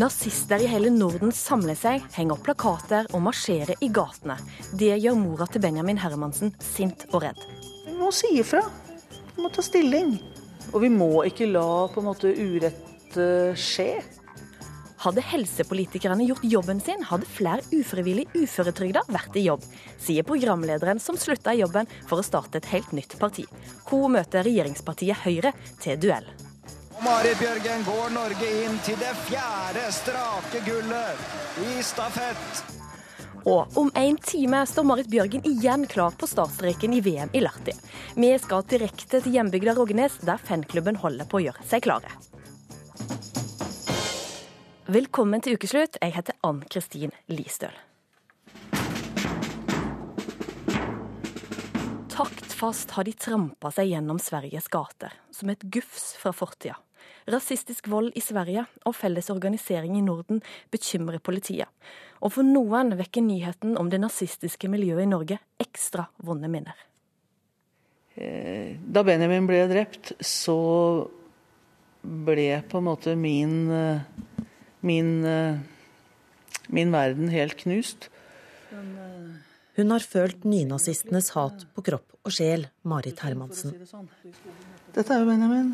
Nazister i hele Norden samler seg, henger opp plakater og marsjerer i gatene. Det gjør mora til Benjamin Hermansen sint og redd. Vi må si ifra. Vi må ta stilling. Og vi må ikke la på en måte urett eh, skje. Hadde helsepolitikerne gjort jobben sin, hadde flere ufrivillig uføretrygda vært i jobb, sier programlederen som slutta i jobben for å starte et helt nytt parti. Hun møter regjeringspartiet Høyre til duell. Marit Bjørgen går Norge inn til det fjerde strake gullet i stafett. Og om en time står Marit Bjørgen igjen klar på startstreken i VM i Lahti. Vi skal direkte til hjembygda Rognes, der fanklubben holder på å gjøre seg klare. Velkommen til ukeslutt. Jeg heter Ann Kristin Listøl. Taktfast har de trampa seg gjennom Sveriges gater, som et gufs fra fortida. Rasistisk vold i Sverige og felles organisering i Norden bekymrer politiet. Og for noen vekker nyheten om det nazistiske miljøet i Norge ekstra vonde minner. Eh, da Benjamin ble drept, så ble på en måte min, eh, min, eh, min verden helt knust. Hun har følt nynazistenes hat på kropp og sjel, Marit Hermansen. Dette er jo Benjamin.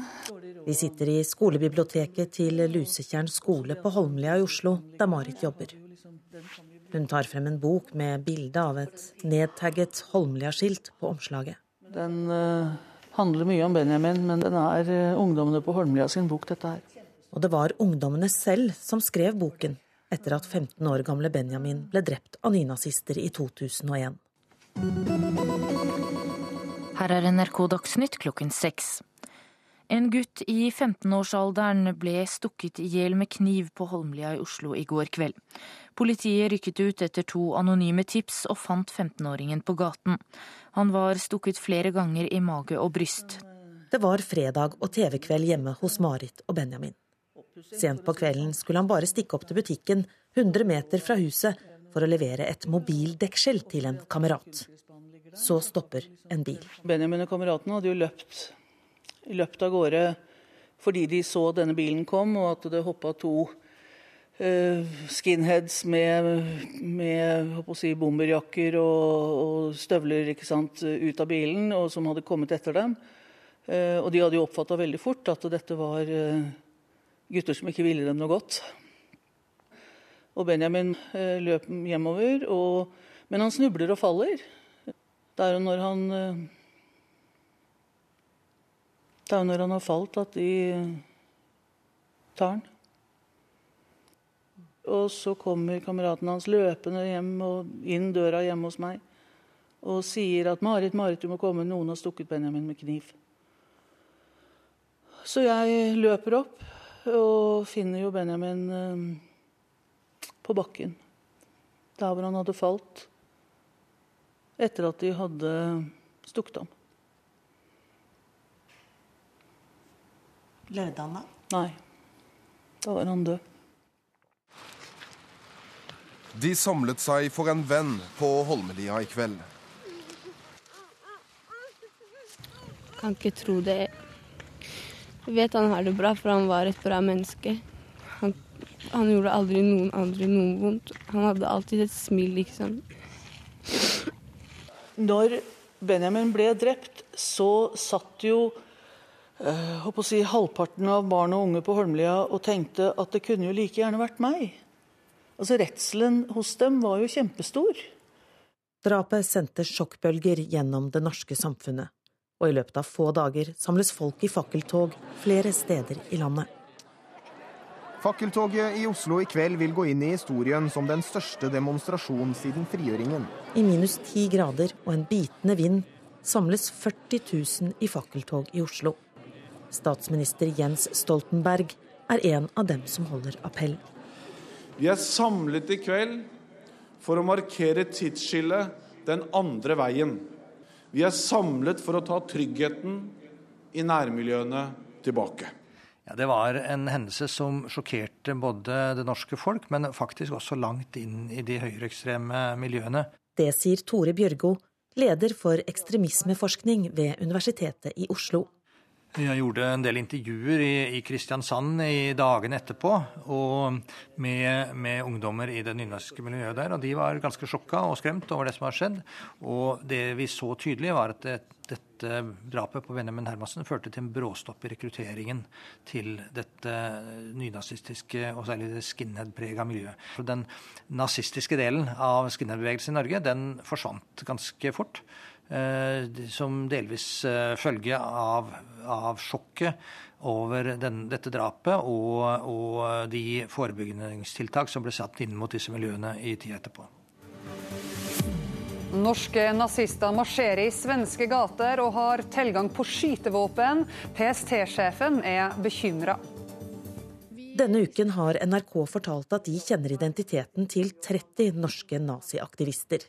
Vi sitter i skolebiblioteket til Lusetjern skole på Holmlia i Oslo, der Marit jobber. Hun tar frem en bok med bilde av et nedtagget Holmlia-skilt på omslaget. Den uh, handler mye om Benjamin, men den er uh, ungdommene på Holmlia sin bok, dette her. Og det var ungdommene selv som skrev boken, etter at 15 år gamle Benjamin ble drept av nynazister i 2001. Her er NRK Dagsnytt klokken seks. En gutt i 15-årsalderen ble stukket i hjel med kniv på Holmlia i Oslo i går kveld. Politiet rykket ut etter to anonyme tips og fant 15-åringen på gaten. Han var stukket flere ganger i mage og bryst. Det var fredag og TV-kveld hjemme hos Marit og Benjamin. Sent på kvelden skulle han bare stikke opp til butikken 100 meter fra huset for å levere et mobildeksel til en kamerat. Så stopper en bil. Benjamin og kameratene hadde jo løpt, løpt av gårde fordi de så denne bilen kom, og at det hoppa to uh, skinheads med, med si, bomberjakker og, og, støvler sant, ut av bilen, og som hadde kommet etter dem. Uh, og de hadde jo oppfatta veldig fort at dette var uh, gutter som ikke ville dem noe godt. Og Benjamin eh, løp hjemover, og, men han snubler og faller. Det er jo når han eh, Det er jo når han har falt, at de tar han. Og så kommer kameraten hans løpende hjem og inn døra hjemme hos meg og sier at 'Marit, Marit, du må komme. Noen har stukket Benjamin med kniv'. Så jeg løper opp og finner jo Benjamin eh, på bakken. Der hvor han hadde falt etter at de hadde stukket ham. Levde han da? Nei. Da var han død. De samlet seg for en venn på Holmelia i kveld. Kan ikke tro det. Jeg vet han har det bra, for han var et bra menneske. Han han gjorde aldri noen andre noe vondt. Han hadde alltid et smil, liksom. Når Benjamin ble drept, så satt jo uh, si, halvparten av barn og unge på Holmlia og tenkte at det kunne jo like gjerne vært meg. Altså Redselen hos dem var jo kjempestor. Drapet sendte sjokkbølger gjennom det norske samfunnet. Og i løpet av få dager samles folk i fakkeltog flere steder i landet. Fakkeltoget i Oslo i kveld vil gå inn i historien som den største demonstrasjonen siden frigjøringen. I minus ti grader og en bitende vind samles 40 000 i fakkeltog i Oslo. Statsminister Jens Stoltenberg er en av dem som holder appell. Vi er samlet i kveld for å markere tidsskillet den andre veien. Vi er samlet for å ta tryggheten i nærmiljøene tilbake. Ja, Det var en hendelse som sjokkerte både det norske folk, men faktisk også langt inn i de høyreekstreme miljøene. Det sier Tore Bjørgo, leder for ekstremismeforskning ved Universitetet i Oslo. Jeg gjorde en del intervjuer i, i Kristiansand i dagene etterpå med, med, ungdommer i det nynorske miljøet der. og De var ganske sjokka og skremt over det som har skjedd. Og det vi så tydelig, var at det, dette drapet på Benjamin Hermansen førte til en bråstopp i rekrutteringen til dette nynazistiske og særlig det skinhead-prega miljøet. Den nazistiske delen av skinhead-bevegelsen i Norge den forsvant ganske fort. Eh, som delvis eh, følge av, av sjokket over den, dette drapet og, og de forebyggingstiltak som ble satt inn mot disse miljøene i tida etterpå. Norske nazister marsjerer i svenske gater og har tilgang på skytevåpen. PST-sjefen er bekymra. Denne uken har NRK fortalt at de kjenner identiteten til 30 norske naziaktivister.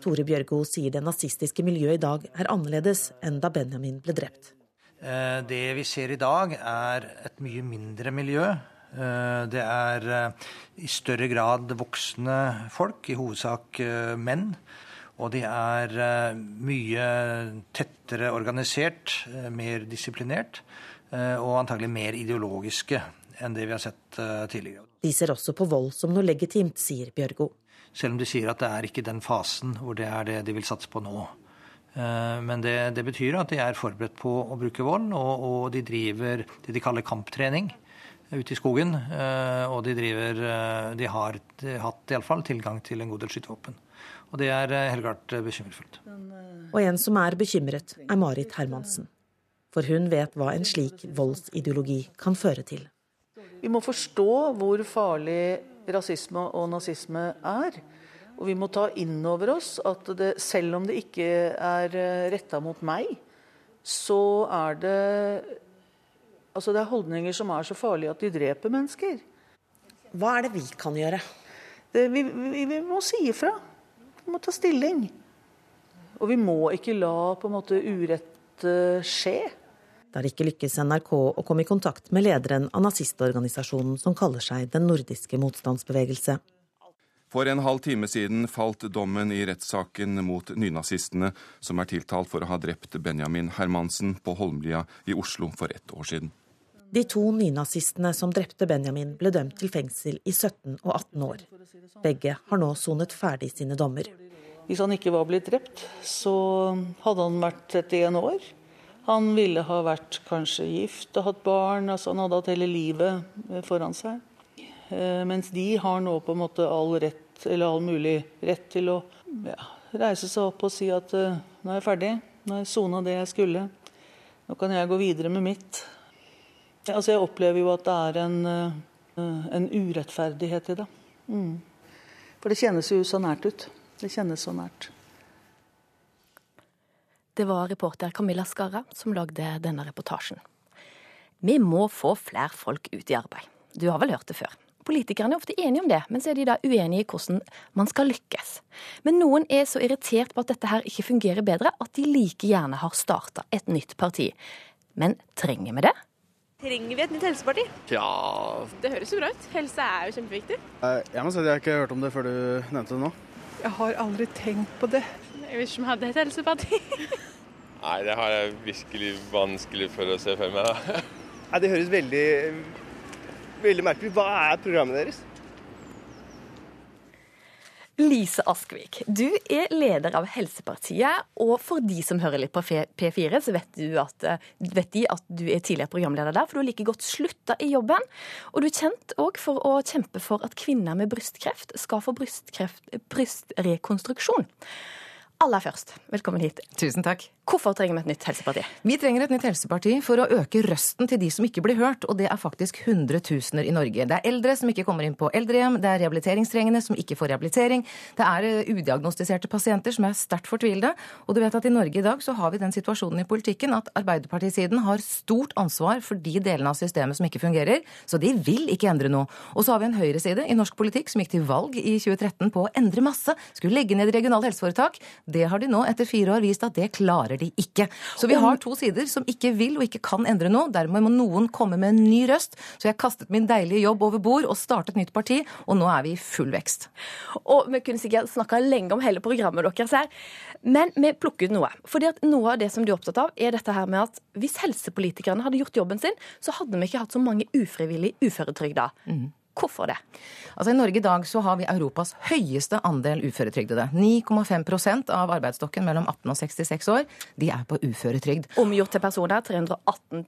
Tore Bjørgo sier det nazistiske miljøet i dag er annerledes enn da Benjamin ble drept. Eh, det vi ser i dag, er et mye mindre miljø. Eh, det er eh, i større grad voksne folk, i hovedsak menn. Og de er mye tettere organisert, mer disiplinert og antagelig mer ideologiske enn det vi har sett tidligere. De ser også på vold som noe legitimt, sier Bjørgo. Selv om de sier at det er ikke den fasen hvor det er det de vil satse på nå. Eh, men det, det betyr at de er forberedt på å bruke vold, og, og, de driver det de kaller kamptrening ute i skogen. Eh, og de, driver, eh, de har hatt iallfall tilgang til en god del skytevåpen. Og det er helt klart bekymringsfullt. Og en som er bekymret, er Marit Hermansen. For hun vet hva en slik voldsideologi kan føre til. Vi må forstå hvor farlig rasisme og nazisme er. Og vi må ta inn over oss at det, selv om det ikke er eh, retta mot meg, så er det Altså det er holdninger som er så farlige at de dreper mennesker. Hva er det vi kan gjøre? Det, vi, vi, vi, må si ifra. Vi må ta stilling. Og vi må ikke la på en måte urett uh, skje. Det har ikke lykkes NRK å komme i kontakt med lederen av nazistorganisasjonen som kaller seg Den nordiske motstandsbevegelse. For en halv time siden falt dommen i rettssaken mot nynazistene, som er tiltalt for å ha drept Benjamin Hermansen på Holmlia i Oslo for ett år siden. De to nynazistene som drepte Benjamin, ble dømt til fengsel i 17 og 18 år. Begge har nå sonet ferdig sine dommer. Hvis han ikke var blitt drept, så hadde han vært 31 år. Han ville ha vært kanskje gift og hatt barn. altså Han hadde hatt hele livet eh, foran seg. Eh, mens de har nå på en måte all rett, eller all mulig rett til å ja, reise seg opp og si at uh, nå er jeg ferdig, nå har jeg sona det jeg skulle. Nå kan jeg gå videre med mitt. Altså Jeg opplever jo at det er en, en urettferdighet i det. Mm. For det kjennes jo så nært ut. Det kjennes så nært. Det var reporter Camilla Skarra som lagde denne reportasjen. Vi må få flere folk ut i arbeid. Du har vel hørt det før. Politikerne er ofte enige om det, men så er de da uenige i hvordan man skal lykkes. Men noen er så irritert på at dette her ikke fungerer bedre, at de like gjerne har starta et nytt parti. Men trenger vi det? Trenger vi et nytt helseparti? Ja Det høres jo bra ut. Helse er jo kjempeviktig. Eh, jeg må si at jeg har ikke hørt om det før du nevnte det nå. Jeg har aldri tenkt på det. Jeg visste ikke vi hadde et helseparti. Nei, det har jeg virkelig vanskelig for å se for meg. da. Nei, Det høres veldig, veldig merkelig ut. Hva er programmet deres? Lise Askvik, du er leder av Helsepartiet. Og for de som hører litt på P4, så vet, du at, vet de at du er tidligere programleder der. For du har like godt slutta i jobben. Og du er kjent òg for å kjempe for at kvinner med brystkreft skal få brystrekonstruksjon. Aller først, velkommen hit. Tusen takk. Hvorfor trenger vi et nytt helseparti? Vi trenger et nytt helseparti for å øke røsten til de som ikke blir hørt, og det er faktisk hundretusener i Norge. Det er eldre som ikke kommer inn på eldrehjem, det er rehabiliteringstrengende som ikke får rehabilitering, det er eh, udiagnostiserte pasienter som er sterkt fortvilede, og du vet at i Norge i dag så har vi den situasjonen i politikken at Arbeiderpartisiden har stort ansvar for de delene av systemet som ikke fungerer, så de vil ikke endre noe. Og så har vi en høyreside i norsk politikk som gikk til valg i 2013 på å endre masse, skulle legge ned regionale helseforetak. Det har de nå etter fire år vist at det klarer de ikke. Så vi har to sider som ikke vil og ikke kan endre noe. Dermed må noen komme med en ny røst. Så jeg kastet min deilige jobb over bord og startet nytt parti, og nå er vi i full vekst. Og vi kunne sikkert snakka lenge om hele programmet deres her, men vi plukker ut noe. Fordi at noe av det som du er opptatt av, er dette her med at hvis helsepolitikerne hadde gjort jobben sin, så hadde vi ikke hatt så mange ufrivillig uføretrygda. Mm. Hvorfor det? Altså I Norge i dag så har vi Europas høyeste andel uføretrygdede. 9,5% av arbeidsstokken mellom 18 og 66 år de er på uføretrygd. Omgjort til personer 318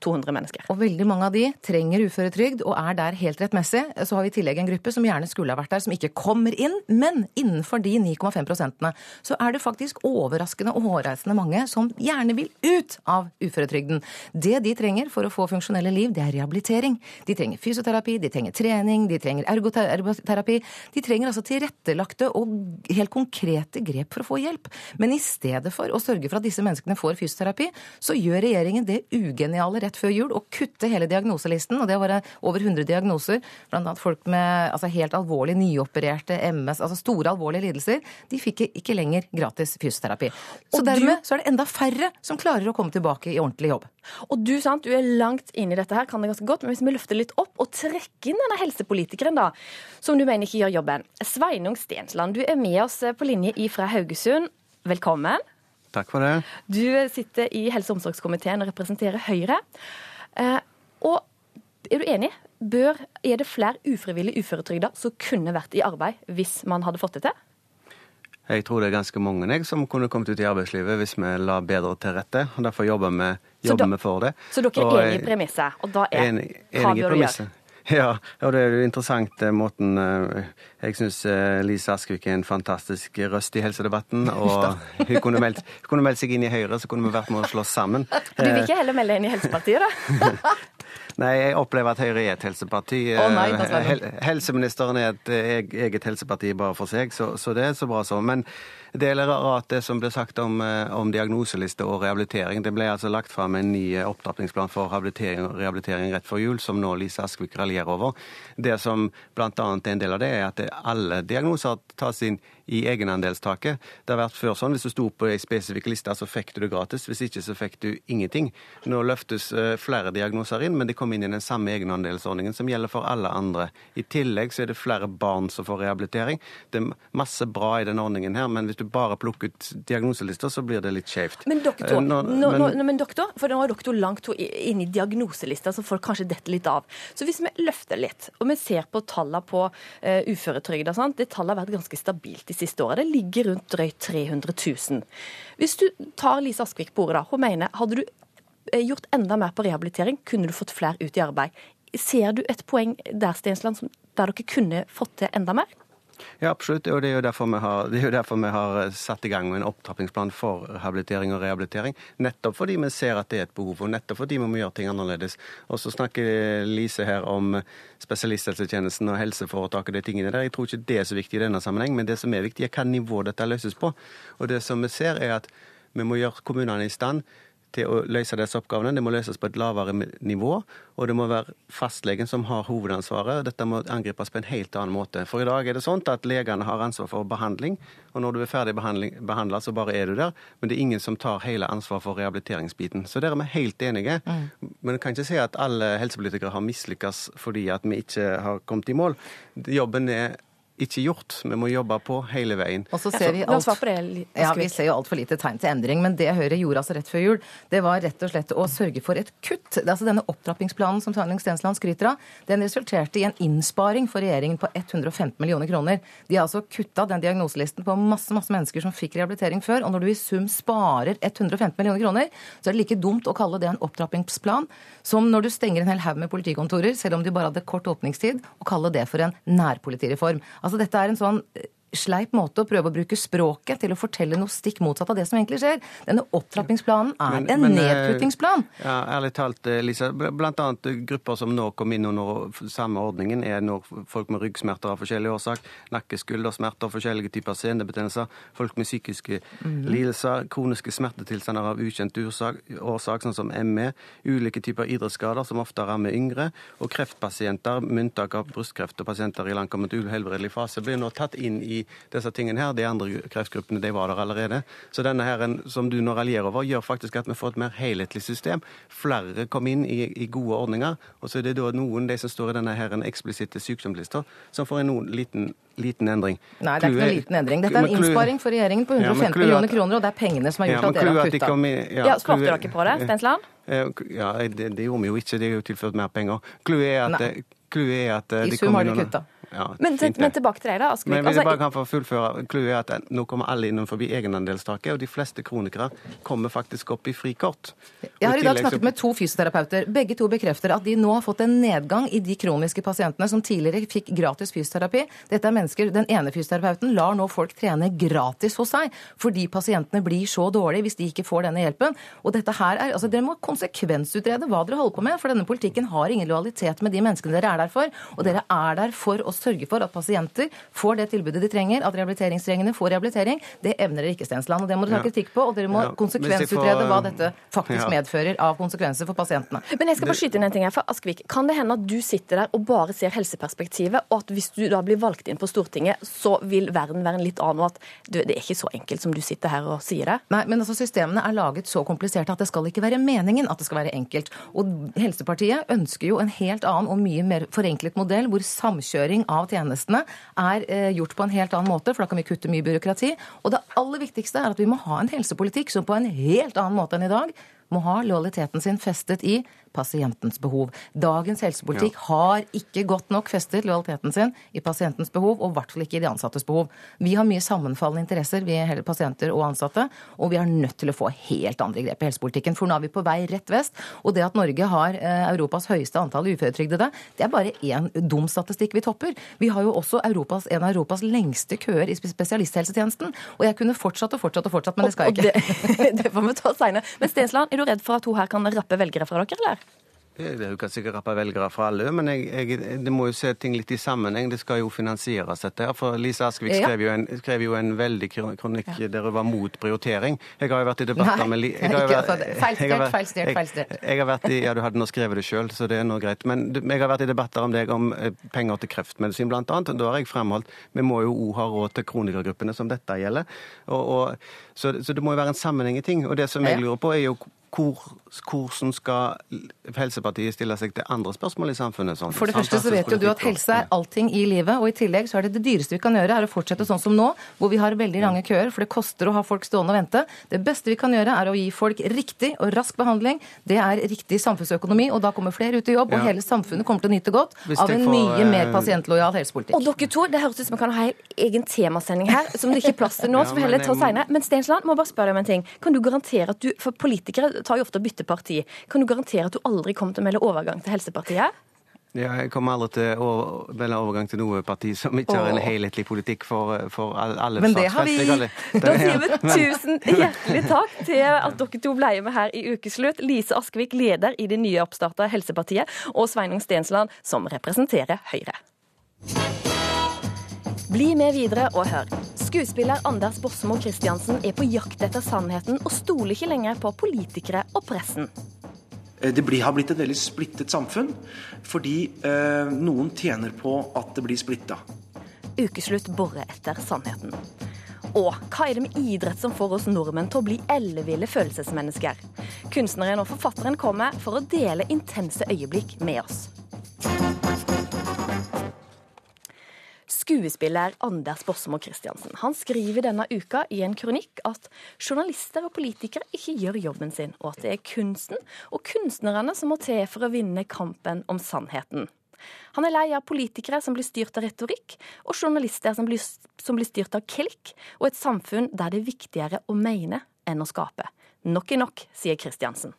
200 mennesker. Og veldig mange av de trenger uføretrygd og er der helt rettmessig. Så har vi i tillegg en gruppe som gjerne skulle ha vært der, som ikke kommer inn. Men innenfor de 9,5 prosentene så er det faktisk overraskende og hårreisende mange som gjerne vil ut av uføretrygden. Det de trenger for å få funksjonelle liv, det er rehabilitering. De trenger fysioterapi, de trenger trening, de trenger ergoterapi. De trenger altså tilrettelagte og helt konkrete grep for å få hjelp. Men i stedet for å sørge for at disse menneskene får fysioterapi, så gjør regjeringen det ugeniale rett før jul å kutte hele diagnoselisten. Og det var over 100 diagnoser, bl.a. folk med altså, helt alvorlig nyopererte MS, altså store alvorlige lidelser. De fikk ikke lenger gratis fysioterapi. Så Og dermed du- så er det enda færre som klarer å komme tilbake i ordentlig jobb. Og du, sant, du er langt inn i dette her, kan det ganske godt, men hvis vi løfter litt opp og trekker inn denne helsepolitikeren, da, som du mener ikke gjør jobben. Sveinung Stensland, du er med oss på linje fra Haugesund. Velkommen. Takk for det. Du sitter i helse- og omsorgskomiteen og representerer Høyre. Eh, og er du enig? Bør, er det flere ufrivillig uføretrygda som kunne vært i arbeid hvis man hadde fått det til? Jeg tror det er ganske mange jeg, som kunne kommet ut i arbeidslivet hvis vi la bedre til rette. og Derfor jobber vi, jobber da- vi for det. Så dere Og er enig i premisset? Og da er enig, enig i bør du gjøre? Ja, og det er jo interessant eh, måten eh, Jeg syns Lise Askvik er en fantastisk røst i helsedebatten. Og hun kunne, meldt, hun kunne meldt seg inn i Høyre, så kunne vi vært med å slåss sammen. Du vil ikke heller melde deg inn i Helsepartiet, da? Nei, jeg opplever at Høyre er et helseparti. Å nei. Hel helseministeren er et eh, eget helseparti bare for seg, så, så det er så bra så. Men det er rart det som ble sagt om, eh, om diagnoseliste og rehabilitering. Det ble altså lagt fram en ny eh, opptrappingsplan for habilitering og rehabilitering rett før jul, som nå Lise Askvik raljerer over. Det som bl.a. er en del av det, er at alle diagnoser tas inn i egenandelstaket. Det har vært før sånn, Hvis du sto på ei spesifikk liste, så fikk du det gratis. Hvis ikke, så fikk du ingenting. Nå løftes eh, flere diagnoser inn, men de kom inn i den samme egenandelsordningen som gjelder for alle andre. I tillegg så er det flere barn som får rehabilitering. Det er masse bra i den ordningen her, men hvis du bare plukker ut diagnoselister, så blir det litt skjevt. Men doktor, Eh, nå- nå, nå, men- men doktor, for nå er doktor langt inne inn i diagnoselista, så folk kanskje detter litt av. Så hvis vi løfter litt, og vi ser på tallene på uh, uføretrygda, det tallet har vært ganske stabilt de siste åra. Det ligger rundt drøyt 300 000. Hvis du tar Lise Askvik på ordet, da. Hun mener hadde du eh, gjort enda mer på rehabilitering, kunne du fått flere ut i arbeid. Ser du et poeng der, Stensland, der dere kunne fått til enda mer? Ja, absolutt. Og det er jo derfor vi har, er derfor vi har eh, satt i gang med en opptrappingsplan for habilitering og rehabilitering. Nettopp fordi vi ser at det er et behov, og nettopp fordi vi må gjøre ting annerledes. Og så snakker Lise her om spesialisthelsetjenesten og helseforetaket og de tingene der. Jeg tror ikke det er så viktig i denne sammenheng, men det som er viktig, er hva nivå dette løses på. Og det som vi ser, er at vi må gjøre kommunene i stand til å løse disse oppgavene. Det må løses på et lavere nivå, og det må være fastlegen som har hovedansvaret. Dette må angripes på en helt annen måte. For i dag er det sånn at legene har ansvar for behandling, og når du er ferdig behandla, så bare er du der. Men det er ingen som tar hele ansvaret for rehabiliteringsbiten. Så der er vi helt enige. Men du kan ikke si at alle helsepolitikere har mislykkes fordi at vi ikke har kommet i mål. Jobben er ikke gjort. Vi må jobbe på hele veien. Og så ser vi alt... Ja, Vi ser jo altfor lite tegn til endring. Men det Høyre gjorde altså rett før jul, det var rett og slett å sørge for et kutt. Det er altså Denne opptrappingsplanen som Sveinung Stensland skryter av, den resulterte i en innsparing for regjeringen på 115 millioner kroner. De har altså kutta den diagnoselisten på masse masse mennesker som fikk rehabilitering før. Og når du i sum sparer 115 millioner kroner, så er det like dumt å kalle det en opptrappingsplan som når du stenger en hel haug med politikontorer, selv om de bare hadde kort åpningstid, og kalle det for en nærpolitireform. Altså Dette er en sånn sleip måte å prøve å bruke språket til å fortelle noe stikk motsatt av det som egentlig skjer. Denne opptrappingsplanen er Men- en men, eh, nedputtingsplan. Ja, ærlig talt, Lise. Lisa. Blant annet eh, grupper som nå kom inn under samme ordningen, er nå folk med ryggsmerter av forskjellig årsak, nakke-skuldersmerter, forskjellige typer senebetennelser, folk med psykiske Mhm. lidelser, kroniske smertetilstander av ukjent årsak, årsak, sånn som ME, ulike typer idrettsskader som ofte rammer yngre, og kreftpasienter med unntak av brystkreft og pasienter i langkommet uhelbredelig fase blir nå tatt inn i disse tingene her. De andre kreftgruppene de var der allerede. Så denne her, som du nå raljerer over, gjør faktisk at vi får et mer helhetlig system. Flere kom inn i, i gode ordninger. Og så er det da noen, de som står i denne her en eksplisitte sykdomslista, som får en noen liten liten endring. Nei, det er ikke noen liten endring. Dette er en innsparing for regjeringen på 150 ja, millioner kroner, og det er pengene som har gjort ja, at dere har kutta. Ja, ja, Svarte dere på det, Stensland? Ja, det, det, gjorde vi jo ikke. Det er jo tilført mer penger. Clouet er at, er at I sum har de kutta. Ja, men, fint, men, tilbake til deg, da, Askvik. Men, hvis altså, jeg bare kan få fullføre. Clouet er at nå kommer alle innom forbi egenandelstaket, og de fleste kronikere kommer faktisk opp i frikort. Jeg har i dag snakket med to fysioterapeuter. Begge to bekrefter at de nå har fått en nedgang i de kroniske pasientene som tidligere fikk gratis fysioterapi. Dette er mennesker, Den ene fysioterapeuten lar nå folk trene gratis hos seg, fordi pasientene blir så dårlige hvis de ikke får denne hjelpen. Og dette her er, altså Dere må konsekvensutrede hva dere holder på med, for denne politikken har ingen lojalitet med de menneskene dere er der for. Og dere er der for å sørge for at pasienter får det tilbudet de trenger, at rehabiliteringstrengende får rehabilitering. Det evner dere ikke, Stensland. og Det må dere ta kritikk på, og dere må ja. konsekvensutrede hva dette faktisk ja. medfører av konsekvenser for pasientene. Men jeg skal bare skyte inn en ting her. for Askvik, Kan det hende at du sitter der og bare ser helseperspektivet, og at hvis du da blir valgt inn på Stortinget, så vil verden være en litt annen, og at du, det er ikke så enkelt som du sitter her og sier det? Nei, men altså systemene er laget så kompliserte at det skal ikke være meningen at det skal være enkelt. Og Helsepartiet ønsker jo en helt annen og mye mer forenklet modell, hvor samkjøring av tjenestene er eh, gjort på en helt annen måte, for da kan vi kutte mye byråkrati. Og det aller viktigste er at vi må ha en helsepolitikk som på en helt annen måte enn i dag må ha lojaliteten sin festet i pasientens behov. Dagens helsepolitikk ja. har ikke godt nok festet lojaliteten sin i pasientens behov, og i hvert fall ikke i de ansattes behov. Vi har mye sammenfallende interesser, vi er pasienter og ansatte, og vi er nødt til å få helt andre grep i helsepolitikken. For nå er vi på vei rett vest, og det at Norge har eh, Europas høyeste antall uføretrygdede, det er bare én dum statistikk vi topper. Vi har jo også Europas, en av Europas lengste køer i spesialisthelsetjenesten. Og jeg kunne fortsatt og fortsatt og fortsatt, men det skal jeg ikke. Det, det får vi ta seinere. Men Stensland, er du redd for at hun her kan rappe velgere fra dere, eller? Hun kan sikkert rappe velgere fra alle, men jeg, jeg, det må jo se ting litt i sammenheng. Det skal jo finansieres, dette her. For Lise Askvik ja. skrev, jo en, skrev, jo en, veldig kronikk ja. der hun var mot prioritering. Jeg har jo vært i debatter Nei, med Lise Feilstyrt, feilstyrt, feilstyrt. Jeg, har vært i, ja, du hadde nå skrevet det sjøl, så det er nå greit. Men jeg har vært i debatter om deg om eh, penger til kreftmedisin, blant annet. Da har jeg fremholdt vi må jo òg ha råd til kronikergruppene som dette gjelder. Og, og, så, så, det må jo være en sammenheng i ting. Og det som jeg lurer på, er jo hvor, hvordan skal Helsepartiet stille seg til andre spørsmål i samfunnet? Sånn, For det første så vet jo du at helse er allting i livet, og i tillegg så er det det dyreste vi kan gjøre, er å fortsette sånn som nå, hvor vi har veldig lange køer, for det koster å ha folk stående og vente. Det beste vi kan gjøre, er å gi folk riktig og rask behandling. Det er riktig samfunnsøkonomi, og da kommer flere ut i jobb, og hele samfunnet kommer til å nyte godt av en får, mye mer eh, pasientlojal helsepolitikk. Og dere to, det høres ut som vi kan ha en egen temasending her, som det ikke er plass til nå, ja, som vi heller tar seinere. Men Steinsland, må bare spørre deg om en ting. Kan du garantere at du, for politikere tar jo ofte å bytte parti. Kan du garantere at du aldri kommer til å melde overgang til Helsepartiet? Ja, jeg kommer aldri til å melde overgang til noe parti som ikke har en helhetlig politikk for, for alle Men det har vi! Da sier vi tusen hjertelig takk til at dere to ble med her i Ukeslutt. Lise Askvik, leder i det nye oppstarta Helsepartiet, og Sveinung Stensland, som representerer Høyre. Bli med videre og hør. Skuespiller Anders Borsmo Christiansen er på jakt etter sannheten og stoler ikke lenger på politikere og pressen. Det det har blitt et veldig splittet samfunn, fordi eh, noen tjener på at det blir splitta. Ukeslutt borer etter sannheten. Og hva er det med idrett som får oss nordmenn til å bli elleville følelsesmennesker? Kunstneren og forfatteren kommer for å dele intense øyeblikk med oss. Skuespiller Anders Bossemo Christiansen han skriver denne uka i en kronikk at journalister og politikere ikke gjør jobben sin, og at det er kunsten og kunstnerne som må til for å vinne kampen om sannheten. Han er lei av politikere som blir styrt av retorikk, og journalister som blir, som blir styrt av klikk, og et samfunn der det er viktigere å mene enn å skape. Nok er nok, sier Christiansen.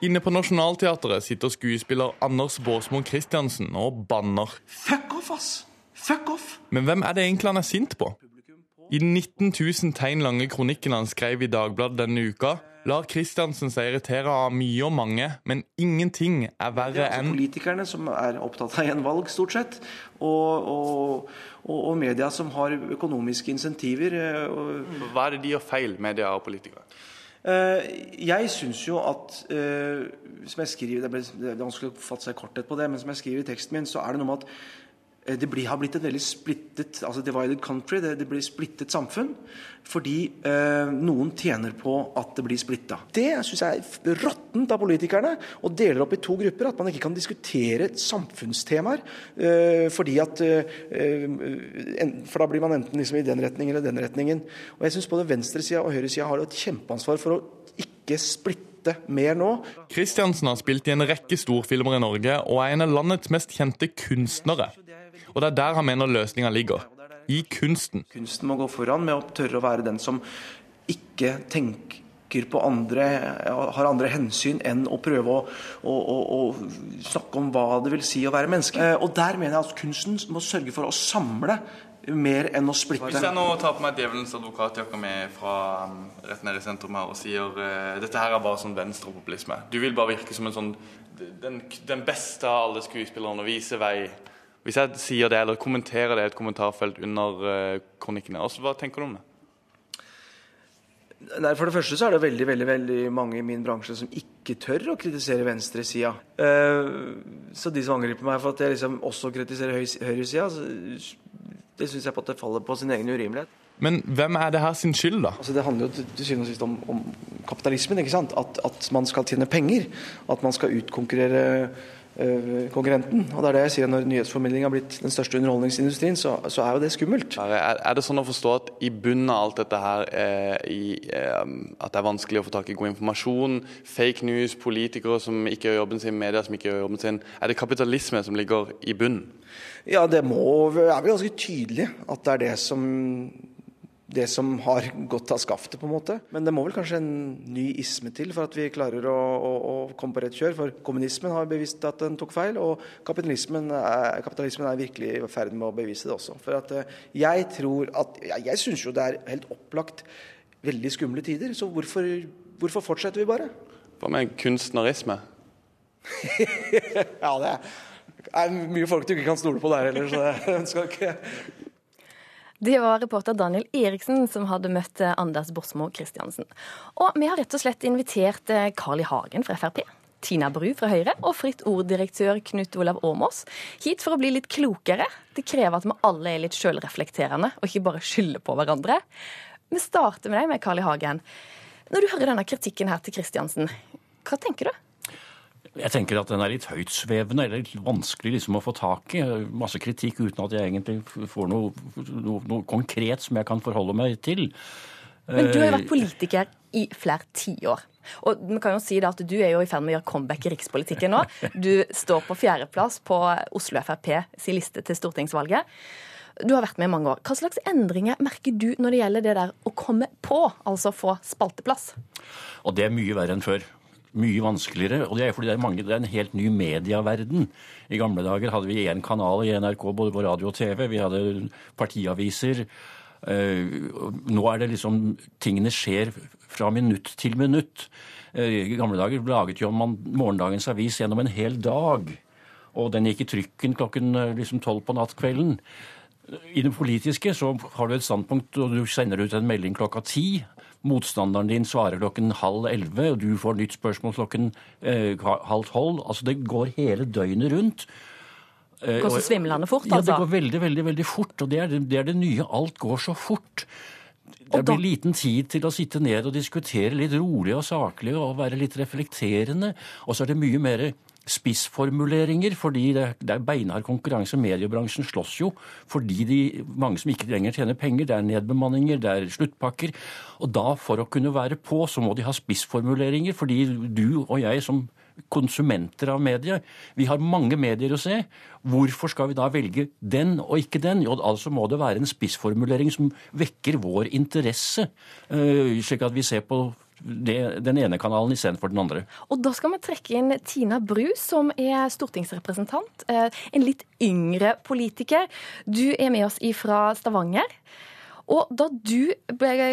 Inne på Nationaltheatret sitter skuespiller Anders Båsmoen Christiansen og banner. Fuck off, ass! Fuck off! Men hvem er det egentlig han er sint på? I den 19 000 tegn lange kronikken han skrev i Dagbladet denne uka, lar Christiansen seg irritere av mye og mange, men ingenting er verre enn Det er altså politikerne som er opptatt av gjenvalg, stort sett. Og, og, og, og, media som har økonomiske insentiver. Eh, Hva er det de gjør feil, media og politikere? Jeg syns jo at som jeg skriver, Det er vanskelig å fatte seg korthet på det, men som jeg skriver i teksten min, så er det noe med at Eh, det blir, har blitt et veldig splittet altså divided country, det, det blir splittet samfunn. Fordi eh, noen tjener på at det blir splitta. Det syns jeg er råttent av politikerne. og deler opp i to grupper. At man ikke kan diskutere samfunnstemaer. Eh, fordi at eh, en, For da blir man enten liksom i den retningen eller den retningen. Og jeg syns både venstresida og høyresida har et kjempeansvar for å ikke splitte mer nå. Kristiansen har spilt i en rekke storfilmer i Norge og er en av landets mest kjente kunstnere. Og det er der han mener løsninga ligger. I kunsten. Kunsten må gå foran med å tørre å være den som ikke tenker på andre, har andre hensyn enn å prøve å, å, å, å snakke om hva det vil si å være menneske. Eh, og der mener jeg at kunsten må sørge for å samle mer enn å splitte. Hvis jeg nå tar på meg djevelens advokatjakke med fra um, rett ned i sentrum her og sier uh, dette her er bare sånn venstrepopulisme. Du vil bare virke som en sånn den, den beste av alle skuespillerne og vise vei. Hvis jeg sier det, eller kommenterer det i et kommentarfelt under uh, kronikkene, hva tenker du om det? Nei, For det første så er det veldig veldig, veldig mange i min bransje som ikke tør å kritisere venstresida. Uh, så de som angriper meg for at jeg liksom også kritiserer høy, høyresida, det syns jeg på at det faller på sin egen urimelighet. Men hvem er det her sin skyld, da? Altså Det handler jo til syvende og sist om, om, kapitalismen. ikke sant? At, at man skal tjene penger. At man skal utkonkurrere Eh, konkurrenten. Og det er det jeg sier Når nyhetsformidling har blitt den største underholdningsindustrien, så, så er jo det skummelt. Er, er, det sånn å forstå at i bunnen av alt dette her er i, eh, at det er vanskelig å få tak i god informasjon, fake news, politikere som ikke gjør jobben sin, media som ikke gjør jobben sin. Er det kapitalisme som ligger i bunnen? Ja, det må, er vel ganske tydelig at det er det som det som har gått av skaftet, på en måte. Men det må vel kanskje en ny isme til for at vi klarer å, å, å komme på rett kjør. For kommunismen har bevist at den tok feil, og kapitalismen er, kapitalismen er virkelig i ferd med å bevise det også. For at eh, jeg tror at Jeg, jeg syns jo det er helt opplagt veldig skumle tider, så hvorfor, hvorfor fortsetter vi bare? Hva med kunstnerisme? ja, det er mye folk du ikke kan stole på der heller, så jeg skal ikke det var reporter Daniel Eriksen som hadde møtt eh, Anders Borsmo Christiansen. Og vi har rett og slett invitert eh, Carl I. Hagen fra Frp. Tina Bru fra Høyre og Fritt Ord-direktør Knut Olav Åmås hit for å bli litt klokere. Det krever at vi alle er litt sjølreflekterende og ikke bare skylder på hverandre. Vi starter med deg med Carl I. Hagen. Når du hører denne kritikken her til Kristiansen, hva tenker du? Jeg tenker at den er litt høytsvevende, eller litt vanskelig liksom å få tak i. Masse kritikk uten at jeg egentlig får noe, noe, noe konkret som jeg kan forholde meg til. Men du har jo vært politiker i flere tiår. Og vi kan jo si at Du er jo i ferd med å gjøre comeback i rikspolitikken nå. Du står på fjerdeplass på Oslo Frp sin liste til stortingsvalget. Du har vært med i mange år. Hva slags endringer merker du når det gjelder det der å komme på, altså få spalteplass? Og det er mye verre enn før mye vanskeligere. Og det er fordi det er, mange, det er en helt ny medieverden. I gamle dager hadde vi én kanal i NRK, både på radio og TV. Vi hadde partiaviser. Eh, nå er det liksom Tingene skjer fra minutt til minutt. Eh, I gamle dager laget jo man morgendagens avis gjennom en hel dag. Og den gikk i trykken klokken eh, liksom tolv på nattkvelden. I det politiske så har du et standpunkt, og du sender ut en melding klokka ti. Motstanderen din svarer klokken halv elleve, og du får nytt spørsmål klokken eh, halv tolv. Altså det går hele døgnet rundt. Det går så svimlende fort, altså? Ja, det går veldig, veldig veldig fort. Og det er det, det, er det nye. Alt går så fort. Det blir liten tid til å sitte ned og diskutere litt rolig og saklig og være litt reflekterende. Og så er det mye mer spissformuleringer, fordi det, det er beinhard konkurranse. Mediebransjen slåss jo fordi de, mange som ikke lenger tjener penger. Det er nedbemanninger, det er sluttpakker. Og da, for å kunne være på, så må de ha spissformuleringer, fordi du og jeg som konsumenter av medier. Vi har mange medier å se. Hvorfor skal vi da velge den og ikke den? Jo, altså må det være en spissformulering som vekker vår interesse, uh, slik at vi ser på det, den ene kanalen istedenfor den andre. Og Da skal vi trekke inn Tina Bru, som er stortingsrepresentant. Eh, en litt yngre politiker. Du er med oss ifra Stavanger. Og da du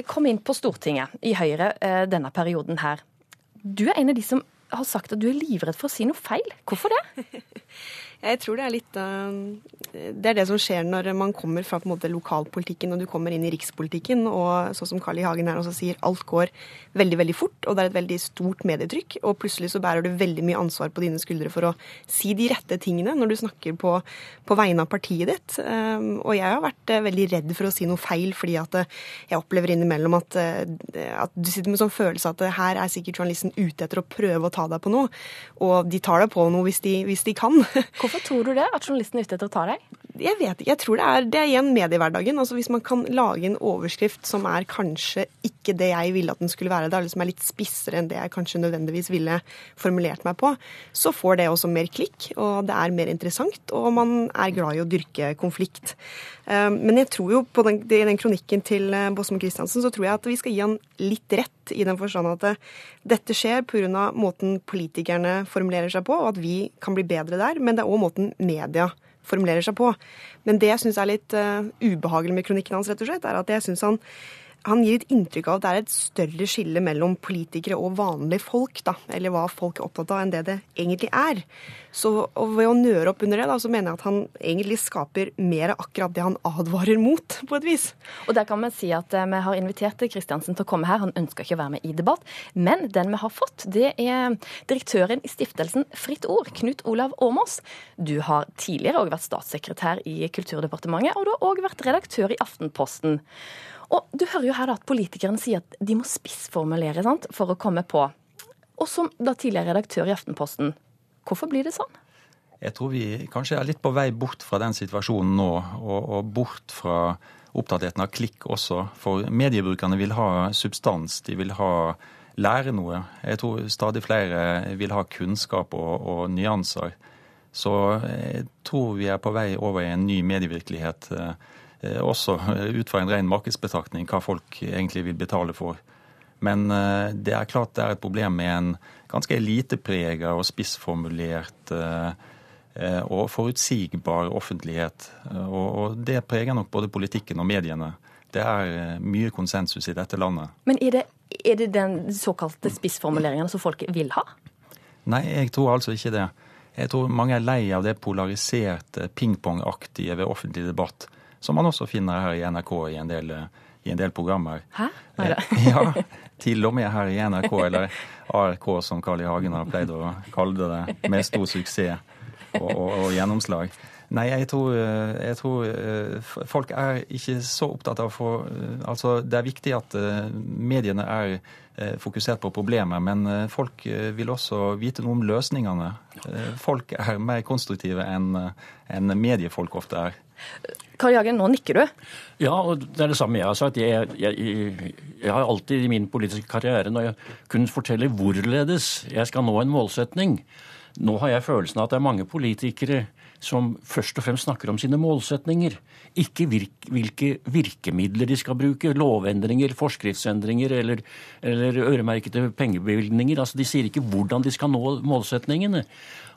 kom inn på Stortinget i Høyre eh, denne perioden her, du er en av de som har sagt at du er livredd for å si noe feil. Hvorfor det? Jeg tror det er litt Det er det som skjer når man kommer fra på en måte lokalpolitikken og du kommer inn i rikspolitikken. Og sånn som Carl I. Hagen her også sier, alt går veldig veldig fort, og det er et veldig stort medietrykk. Og plutselig så bærer du veldig mye ansvar på dine skuldre for å si de rette tingene når du snakker på, på vegne av partiet ditt. Og jeg har vært veldig redd for å si noe feil, fordi at jeg opplever innimellom at, at du sitter med sånn følelse at her er sikkert journalisten ute etter å prøve å ta deg på noe. Og de tar deg på noe hvis de, hvis de kan. Hvorfor tror du det, at journalisten er ute etter å ta deg? Jeg vet ikke. Jeg tror det er, det er igjen mediehverdagen. Altså Hvis man kan lage en overskrift som er kanskje ikke det jeg ville at den skulle være, det er liksom litt spissere enn det jeg kanskje nødvendigvis ville formulert meg på, så får det også mer klikk, og det er mer interessant, og man er glad i å dyrke konflikt. Men jeg tror jo på den, i den kronikken til Bosmo Christiansen så tror jeg at vi skal gi han litt rett i den forstand at dette skjer pga. måten politikerne formulerer seg på, og at vi kan bli bedre der, men det er òg måten media formulerer seg på. Men det jeg syns er litt uh, ubehagelig med kronikken hans, rett og slett, er at jeg syns han han gir et inntrykk av at det er et større skille mellom politikere og vanlige folk, da, eller hva folk er opptatt av, enn det det egentlig er. Så ved å nøre opp under det, da, så mener jeg at han egentlig skaper mer av akkurat det han advarer mot, på et vis. Og der kan vi si at eh, vi har invitert Kristiansen til å komme her. Han ønsker ikke å være med i debatt. Men den vi har fått, det er direktøren i stiftelsen Fritt Ord, Knut Olav Åmås. Du har tidligere òg vært statssekretær i Kulturdepartementet, og du har òg vært redaktør i Aftenposten. Og du hører jo her at politikerne sier at de må spissformulere sant, for å komme på. Og som da tidligere redaktør i Aftenposten, hvorfor blir det sånn? Jeg tror vi kanskje er litt på vei bort fra den situasjonen nå, og, og bort fra opptattheten av klikk også. For mediebrukerne vil ha substans, de vil ha lære noe. Jeg tror stadig flere vil ha kunnskap og, og nyanser. Så jeg tror vi er på vei over i en ny medievirkelighet Eh, også ut fra en ren markedsbetraktning hva folk egentlig vil betale for. Men eh, det er klart det er et problem med en ganske elitepreget og spissformulert eh, og forutsigbar offentlighet. Og det preger nok både politikken og mediene. Det er mye konsensus i dette landet. Men er det, er det den såkalte spissformuleringen som folk vil ha? Nei, jeg tror altså ikke det. Jeg tror mange er lei av det polariserte, pingpongaktige ved offentlig debatt som man også finner her i NRK i en del, i en del programmer. Hæ? Nei da. ja, til og med her i NRK, eller ARK som Carl I. Hagen har pleid å kalle det, med stor suksess og, og, og gjennomslag. Nei, jeg tror, jeg tror, eh, folk er ikke så opptatt av å få Altså, det er viktig at eh, mediene er eh, fokusert på problemet, men folk vil også vite noe om løsningene. Folk er mer konstruktive enn mediefolk ofte er. Karl Jagen, nå nikker du. Ja, og det er det samme jeg har sagt. Jeg, jeg, jeg har alltid i min politiske karriere når jeg kunnet fortelle hvorledes jeg skal nå en målsetning. Nå har jeg følelsen av at det er mange politikere som først og fremst snakker om sine målsetninger. Ikke virk, hvilke virkemidler de skal bruke. Lovendringer, forskriftsendringer eller, eller øremerkede pengebevilgninger. Altså, de sier ikke hvordan de skal nå målsetningene.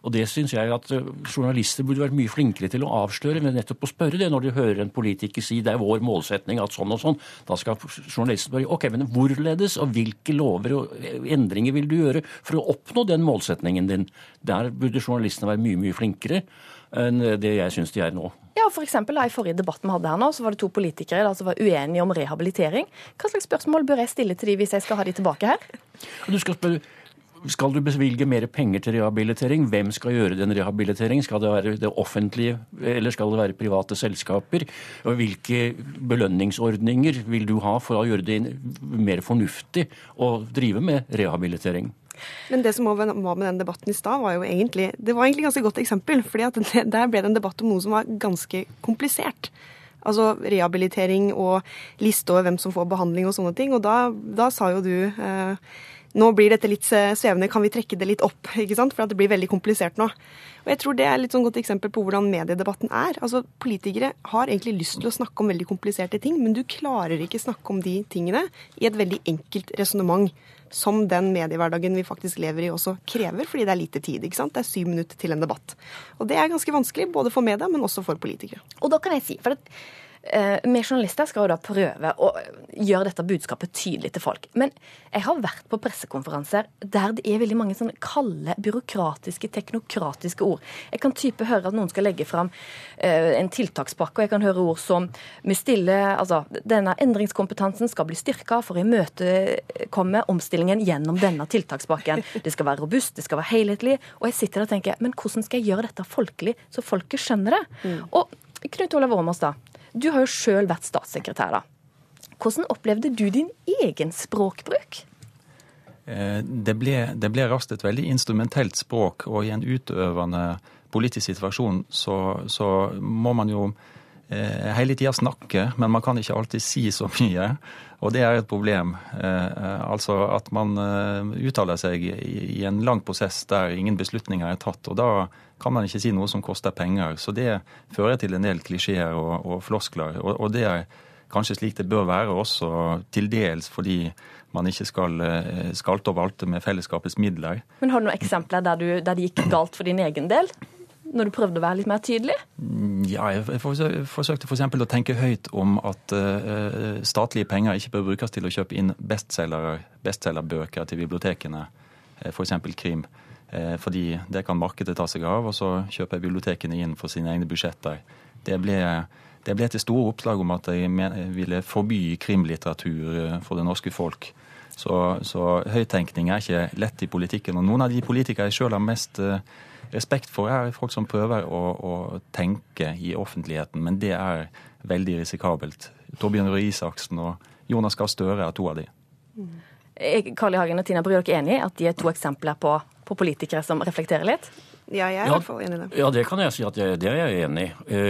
Og det syns jeg at eh, journalister burde vært mye flinkere til å avsløre, men nettopp å spørre det når de hører en politiker si det er vår målsetning at sånn og sånn. Da skal journalisten spørre ok, men hvorledes og hvilke lover og endringer vil du gjøre for å oppnå den målsetningen din? Der burde journalistene være mye, mye flinkere enn det jeg syns de er nå. Ja, for eksempel, da, I forrige debatt vi hadde her nå, så var det to politikere da, som var uenige om rehabilitering. Hva slags spørsmål bør jeg stille til de hvis jeg skal ha de tilbake her? Du skal spørre skal du bevilge mer penger til rehabilitering? Hvem skal gjøre den rehabiliteringen? Skal det være det offentlige, eller skal det være private selskaper? Og hvilke belønningsordninger vil du ha for å gjøre det mer fornuftig å drive med rehabilitering? Men det som var med den debatten i stad, var jo egentlig det var egentlig et ganske godt eksempel. fordi Der ble det en debatt om noe som var ganske komplisert. Altså rehabilitering og liste over hvem som får behandling og sånne ting. Og da, da sa jo du eh, nå blir dette litt svevende, kan vi trekke det litt opp? ikke sant? For det blir veldig komplisert nå. Og jeg tror Det er et sånn godt eksempel på hvordan mediedebatten er. Altså, Politikere har egentlig lyst til å snakke om veldig kompliserte ting, men du klarer ikke snakke om de tingene i et veldig enkelt resonnement. Som den mediehverdagen vi faktisk lever i også krever, fordi det er lite tid. ikke sant? Det er syv minutter til en debatt. Og det er ganske vanskelig, både for media, men også for politikere. Og da kan jeg si, for Eh, vi journalister skal jo da prøve å gjøre dette budskapet tydelig til folk. Men jeg har vært på pressekonferanser der det er veldig mange sånne kalde, byråkratiske, teknokratiske ord. Jeg kan type høre at noen skal legge fram eh, en tiltakspakke, og jeg kan høre ord som vi stiller, altså, denne endringskompetansen skal bli styrka for å imøtekomme omstillingen gjennom denne tiltakspakken. Det skal være robust, det skal være helhetlig. Og jeg sitter der og tenker, men hvordan skal jeg gjøre dette folkelig, så folket skjønner det? Mm. Og Knut Olav Åmås, da. Du har jo sjøl vært statssekretær. da. Hvordan opplevde du din egen språkbruk? Eh, det ble, det ble raskt et veldig instrumentelt språk, og i en utøvende politisk situasjon så, så må man jo hele tida snakke, men man kan ikke alltid si så mye. Og det er et problem. Eh, altså at man uttaler seg i en lang prosess der ingen beslutninger er tatt. Og da kan man ikke si noe som koster penger. Så det fører til en del klisjeer og, og floskler. Og, og, det er kanskje slik det bør være også, til dels fordi man ikke skal eh, skalte og valte med fellesskapets midler. Men Har du noen eksempler der, du, der det gikk galt for din egen del? Når du prøvde å være litt mer tydelig? Mm, ja, jeg forsøkte f.eks. å tenke høyt om at uh, statlige penger ikke bør brukes til å kjøpe inn bestselgerbøker til bibliotekene, f.eks. Krim. Eh, fordi det kan markedet ta seg av, og så kjøper bibliotekene inn for sine egne budsjetter. Det ble, det ble til store oppslag om at jeg ville forby krimlitteratur eh, for det norske folk. Så, så høyttenkning er ikke lett i politikken. Og noen av de politikere jeg sjøl har mest eh, respekt for, er folk som prøver å, å, tenke i offentligheten, men det er veldig risikabelt. Torbjørn Røe Isaksen og Jonas Gahr Støre er to av de. Carl I. Hagen og Tina Bru, er dere enig i at de er to eksempler på på politikere som reflekterer litt? Ja, jeg er i hvert fall enig i det. Ja, det kan jeg si at jeg, det er jeg enig i.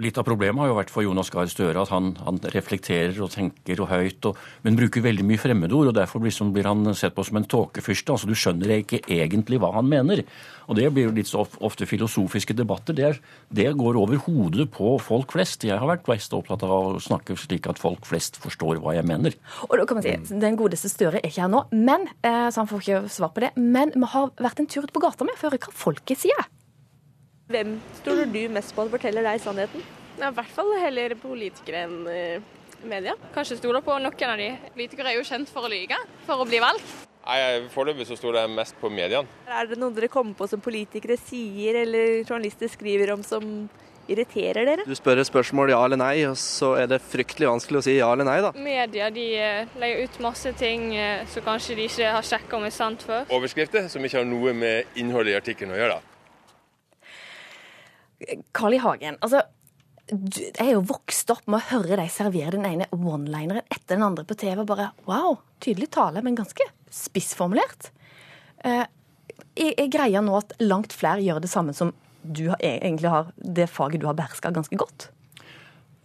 Litt av problemet har jo vært for Jonas Gahr Støre at han, han, reflekterer og tenker og høyt, og, men bruker veldig mye fremmedord. og Derfor blir, blir han sett på som en tåkefyrste. Altså, du skjønner ikke egentlig hva han mener. Og Det blir jo litt så ofte filosofiske debatter. Det, er, det går over hodet på folk flest. Jeg har vært mest opptatt av å snakke slik at folk flest forstår hva jeg mener. Og da kan man si, Den godeste Støre er ikke her nå, men, eh, så han får ikke svar på det. Men vi har vært en tur ut på gata med for å høre hva folket sier. Hvem stoler du mest på at forteller deg sannheten? Ja, I hvert fall heller politikere enn uh, media. Kanskje stoler på noen av de. Politikere er jo kjent for å lyge, for å bli valgt. Nei, Foreløpig så stoler jeg mest på mediene. Er det noe dere kommer på som politikere sier eller journalister skriver om som irriterer dere? Du spør et spørsmål ja eller nei, og så er det fryktelig vanskelig å si ja eller nei, da. Media de eh, legger ut masse ting eh, som kanskje de ikke har sjekka om er sant før. Overskrifter som ikke har noe med innholdet i artikkelen å gjøre. Carl I. Hagen, altså, jeg er jo vokst opp med å høre deg servere den ene one-lineren etter den andre på TV. og bare, Wow, tydelig tale, men ganske spissformulert. Eh, jeg, greier nå at langt flere gjør det samme som du har, e, egentlig har det faget du har beherska ganske godt.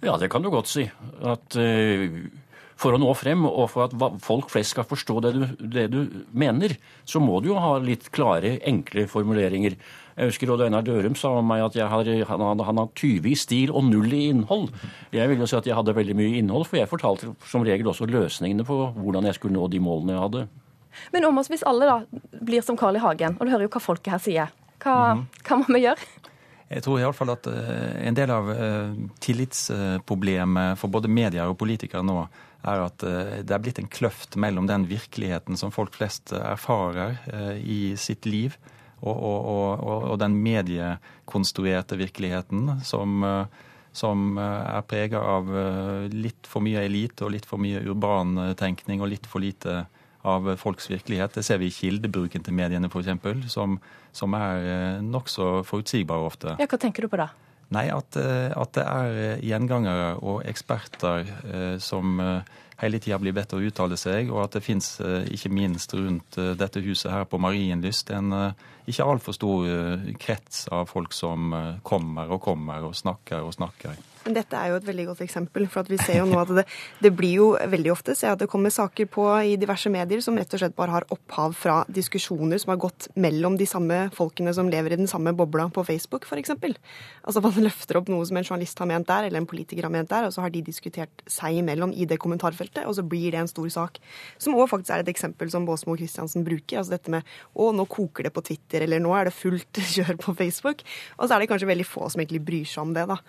Ja, det kan du godt si. At uh, For å nå frem, og for at folk flest skal forstå det du, det du mener, så må du jo ha litt klare, enkle formuleringer. Jeg husker Odd Einar Dørum sa om meg at har, han, han har 20 i stil og null i innhold. Jeg vil jo si at jeg hadde veldig mye innhold, for jeg fortalte som regel også løsningene på hvordan jeg skulle nå de målene jeg hadde. Men om oss, hvis alle da blir som Carl I. Hagen, og du hører jo hva folket her sier, hva, mm -hmm. hva må vi gjøre? Jeg tror iallfall at uh, en del av uh, tillitsproblemet for både medier og politikere nå er at uh, det er blitt en kløft mellom den virkeligheten som folk flest erfarer i sitt liv, og, og, og, den mediekonstruerte virkeligheten som, som er prega av litt for mye elite og litt for mye urban tenkning og litt for lite av folks virkelighet. Det ser vi i kildebruken til mediene f.eks., som, som er nokså forutsigbar ofte. Ja, Hva tenker du på da? Nei, at, at det er gjengangere og eksperter som hele tida blir bedt å uttale seg, og at det fins, ikke minst rundt dette huset her på Marienlyst, en ikke altfor stor krets av folk som kommer og kommer og snakker og snakker. Men dette er jo et veldig godt eksempel. For at vi ser jo nå at det, det blir jo veldig ofte ser at det kommer saker på i diverse medier som rett og slett bare har opphav fra diskusjoner som har gått mellom de samme folkene som lever i den samme bobla på Facebook, f.eks. Altså man løfter opp noe som en journalist har ment der, eller en politiker har ment der, og så har de diskutert seg imellom i det kommentarfeltet, og så blir det en stor sak. Som òg faktisk er et eksempel som Båsmo Christiansen bruker. Altså dette med å, nå koker det på Twitter, eller nå er det fullt kjør på Facebook. Og så er det kanskje veldig få som egentlig bryr seg om det, da.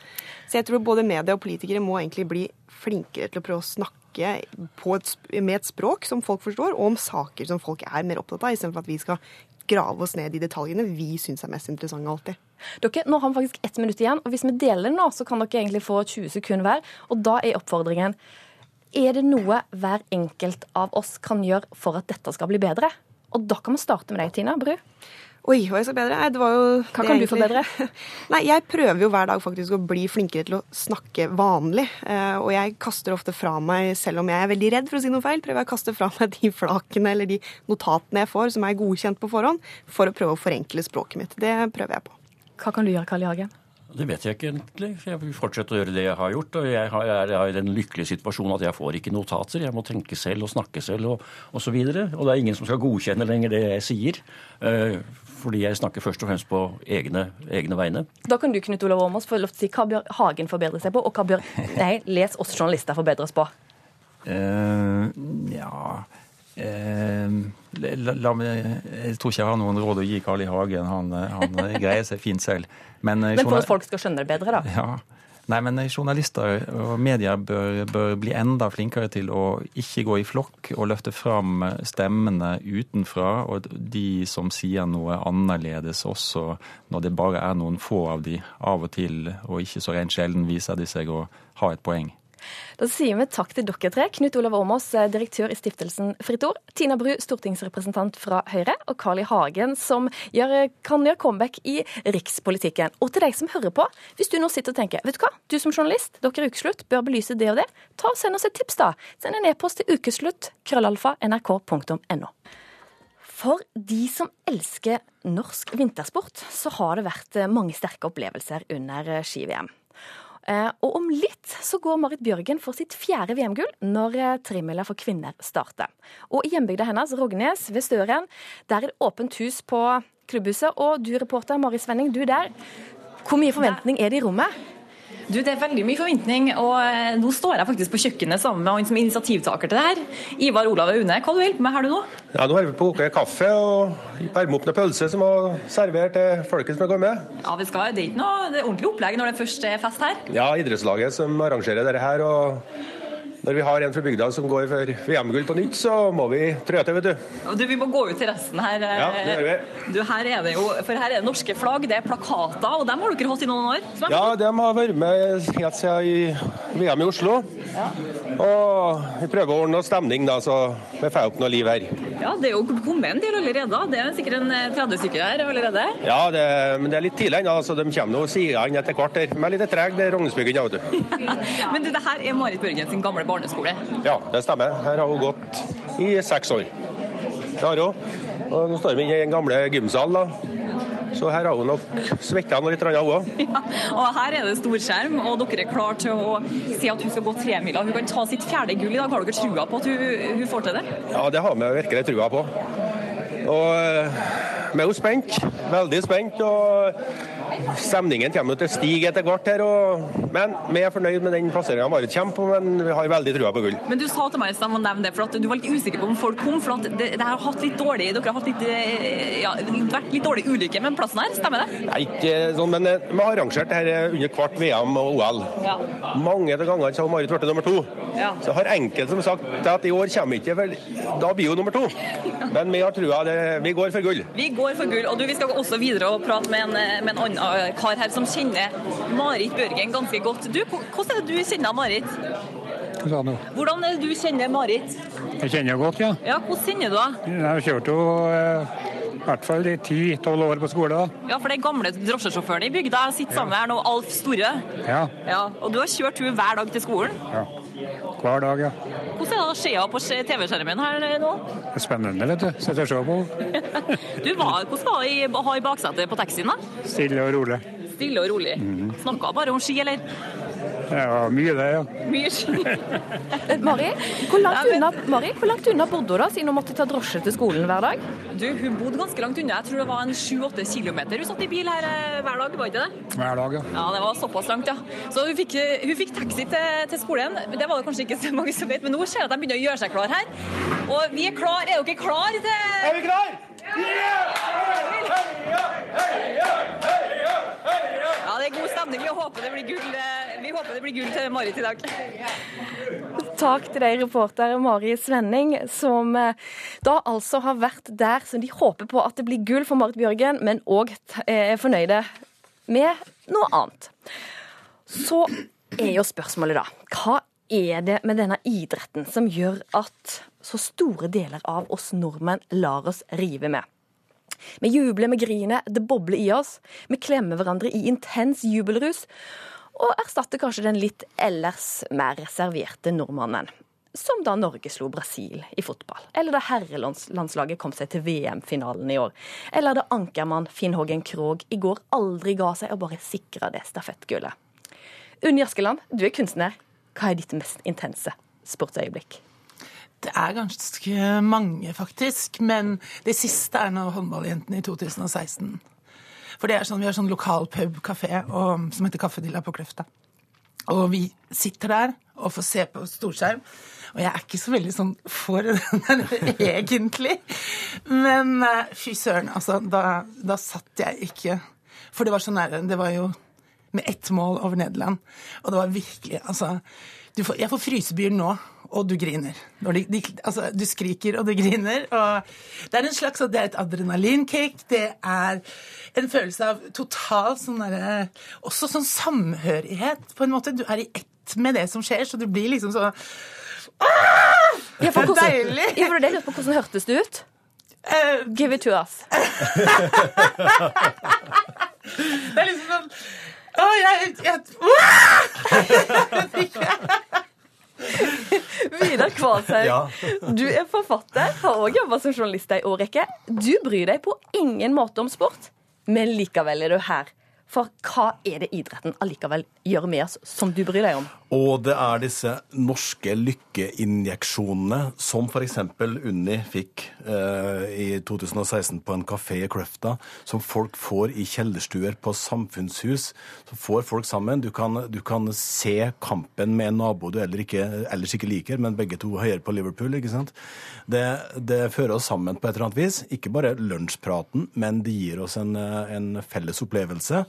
Så jeg tror både media og politikere må egentlig bli flinkere til å prøve å snakke et, med et språk som folk forstår, og om saker som folk er mer opptatt av, istedenfor at vi skal grave oss ned i detaljene vi syns er mest interessante alltid. Dere, nå har vi faktisk ett minutt igjen, og hvis vi deler nå, så kan dere egentlig få 20 sekunder hver. Og da er oppfordringen er det noe hver enkelt av oss kan gjøre for at dette skal bli bedre? Og da kan vi starte med deg, Tina Bru. Oi, hva er så bedre? Det var jo Hva kan du forbedre? Nei, jeg prøver jo hver dag faktisk å bli flinkere til å snakke vanlig. Eh, og jeg kaster ofte fra meg, selv om jeg er veldig redd for å si noe feil, prøver jeg å kaste fra meg de flakene eller de notatene jeg får som er godkjent på forhånd, for å prøve å forenkle språket mitt. Det prøver jeg på. Hva kan du gjøre, Karl I. Det vet jeg ikke egentlig. Jeg vil fortsette å gjøre det jeg har gjort. Og jeg, har, jeg er i den lykkelige situasjonen at jeg får ikke notater. Jeg må tenke selv og snakke selv og osv. Og, så og det er ingen som skal godkjenne lenger det jeg sier. Uh, fordi jeg snakker først og fremst på egne, egne vegne. Da kan du Knut Olav Åmås, få lov til å si hva bør Hagen forbedre seg på, og hva bør nei, les oss journalister forbedres på? Uh, ja Eh, la, la, jeg tror ikke jeg har noen råd å gi Carl I. Hagen. Han, han greier seg fint selv. Men, men for at folk skal skjønne det bedre, da? Ja. Nei, men journalister og medier bør, bør, bli enda flinkere til å ikke gå i flokk og løfte fram stemmene utenfra, og de som sier noe annerledes også, når det bare er noen få av de av og til, og ikke så rent sjelden viser de seg å ha et poeng. Da sier vi takk til dere tre. Knut Olav Åmås, eh, direktør i stiftelsen Fritt Ord. Tina Bru, stortingsrepresentant fra Høyre. Og Carl I. Hagen, som gjør, eh, kan gjøre comeback i rikspolitikken. Og til deg som hører på, hvis du nå sitter og tenker vet du hva, du som journalist, dere er ukeslutt, bør belyse det og det, ta og send oss et tips, da. Send en e-post til ukeslutt, krøllalfa, nrk.no. For de som elsker norsk vintersport, så har det vært eh, mange sterke opplevelser under ski-VM. Eh, og om litt så går Marit Bjørgen for sitt fjerde VM-gull når eh, trimila for kvinner starter. Og i hjembygda hennes, Rognes ved Støren, der er det åpent hus på klubbhuset. Og du reporter Mari Svenning, du er der. Hvor mye forventning er det i rommet? Du, Det er veldig mye forventning, og eh, nå står jeg faktisk på kjøkkenet sammen med han som er initiativtaker til det her. Ivar Olav Aune, hva du på med her du nå? Ja, Nå holder vi på å koke kaffe og varme opp noen pølse som må servere til folket som har kommet. Ja, vi skal det er ikke noe det er ordentlig opplegg når det først er fest her? Ja, idrettslaget som arrangerer dette her. og når vi har en fra bygda som går for VM-gull på nytt, så må vi trø til, vet du. du. Vi må gå ut til resten her. Ja, det gjør vi. Du, her er det jo, for her er det norske flagg, det er plakater, og dem har dere hatt i noen år? Ja, de har vært med helt siden i VM i Oslo. Ja. Og vi prøver å ordne noe stemning, da, så vi får opp noe liv her. Ja, det er jo kommet en del allerede. Det er sikkert en 30 stykker her allerede? Ja, det, men det er litt tidlig ennå, så de kommer nå sigende etter hvert. De er litt treg, det er Rognesbyggen, ja, vet du. men du, det her er Marit Børgen sin gamle barndom barneskole? Ja, det stemmer. Her har hun gått i seks år. Det har hun. Og nå står vi i den gamle gymsalen. da. Så her har hun nok svetta litt, hun òg. Ja, og her er det storskjerm, og dere er klare til å si at hun skal gå tremila. Hun kan ta sitt fjerde gull i dag. Har dere trua på at hun, hun får til det? Ja, det har vi virkelig trua på. Og eh, vi er jo spent. Veldig spent. og Stemningen kommer til å stige etter hvert her, og, men vi er fornøyd med den plasseringa Marit kommer på, men vi har veldig trua på gull. Men du sa til meg å nevne det, for at du var litt usikker på om folk kom. for at det, det har hatt litt dårlig, Dere har hatt litt, eh, ja, vært litt dårlig ulykke med plassen her, stemmer det? Nei, ikke sånn, men eh, vi har arrangert det her under hvert VM og OL. Ja. Mange av gangene har Marit blitt nummer to. Ja. Så har enkelte som sagt at i år kommer ikke, vel, da blir hun nummer to. Men vi har trua, det, vi går for gull. Vi går for gull, og du, vi skal også videre og prate med en, eh, med en annen kar her som kjenner Marit Børgen ganske godt. Du, hvordan er det du kjenner Marit? Hvordan er det du kjenner Marit? Jeg kjenner henne godt, ja. Ja, Hvordan kjenner du henne? Jeg har kjørt henne eh, i hvert fall ti-tolv år på skole. da. Ja, For den er gamle drosjesjåføren i bygda sitter sammen her nå, Alf Store. Ja. ja. Og du har kjørt henne hver dag til skolen? Ja. Hver dag, ja. Hvordan er det å se henne på TV-skjermen her nå? Det er spennende, vet du. Sitter og ser på du, Hvordan var det å ha i baksetet på taxien? da? Stille og rolig. Stille og rolig. Mm. Snakka bare om ski, eller? Ja, mye det, ja. Mye ski. Mari, hvor langt, unna, Mari, hvor langt unna bodde hun da, siden hun måtte ta drosje til skolen hver dag? Du, Hun bodde ganske langt unna. Jeg tror det var en sju-åtte kilometer hun satt i bil her eh, hver dag, var ikke det? Hver dag, ja. Ja, Det var såpass langt, ja. Så hun fikk, hun fikk taxi til, til, skolen. Det var det kanskje ikke så mange som vet, men nå ser jeg at de begynner å gjøre seg klar her. Og vi er klar. Er dere klar til Er vi klar? Ja! Ja, det er god stemning. Vi håper det blir gull, eh, vi håper det blir gull til Marit i dag. Takk til deg, reporter Mari Svenning, som eh, da altså har vært der som de håper på at det blir gull for Marit Bjørgen, men òg er fornøyde med noe annet. Så er jo spørsmålet da, hva er det med denne idretten som gjør at så store deler av oss nordmenn lar oss rive med? Vi jubler, vi griner, det bobler i oss. Vi klemmer hverandre i intens jubelrus. Og erstatter kanskje den litt ellers mer reserverte nordmannen. Som da Norge slo Brasil i fotball. Eller da herrelandslaget kom seg til VM-finalen i år. Eller da ankermann Finn Hågen Krogh i går aldri ga seg og bare sikra det stafettgullet. Unn Askeland, du er kunstner. Hva er ditt mest intense sportsøyeblikk? Det er ganske mange, faktisk. Men det siste er nå håndballjentene i 2016. For det er sånn, Vi har sånn lokal pub-kafé som heter Kaffedilla på Kløfta. Og vi sitter der og får se på storskjerm. Og jeg er ikke så veldig sånn for den egentlig. Men eh, fy søren, altså. Da, da satt jeg ikke For det var så nære. Det var jo med ett mål over Nederland. Og det var virkelig Altså. Får, jeg får frysebyer nå og du griner. De, de, altså, du skriker, og du griner. Og det er en slags det er et adrenalinkick. Det er en følelse av total sånn derre Også sånn samhørighet, på en måte. Du er i ett med det som skjer, så du blir liksom så ah! Ja, for hvordan, deilig! Ja, for det på hvordan hørtes det ut? Uh, Give it to us. det er liksom sånn Å, jeg, jeg, jeg Vidar Kvalshaug, ja. du er forfatter, har òg jobba som journalist ei årrekke. Du bryr deg på ingen måte om sport, men likevel er du her for hva er det idretten allikevel gjør med oss, som du bryr deg om? Og det er disse norske lykkeinjeksjonene som f.eks. Unni fikk eh, i 2016 på en kafé i Kløfta, som folk får i kjellerstuer på samfunnshus. Så får folk sammen. Du kan, du kan se kampen med en nabo du ikke, ellers ikke liker, men begge to høyere på Liverpool. ikke sant? Det, det, fører oss sammen på et eller annet vis. Ikke bare lunsjpraten, men det gir oss en, en felles opplevelse.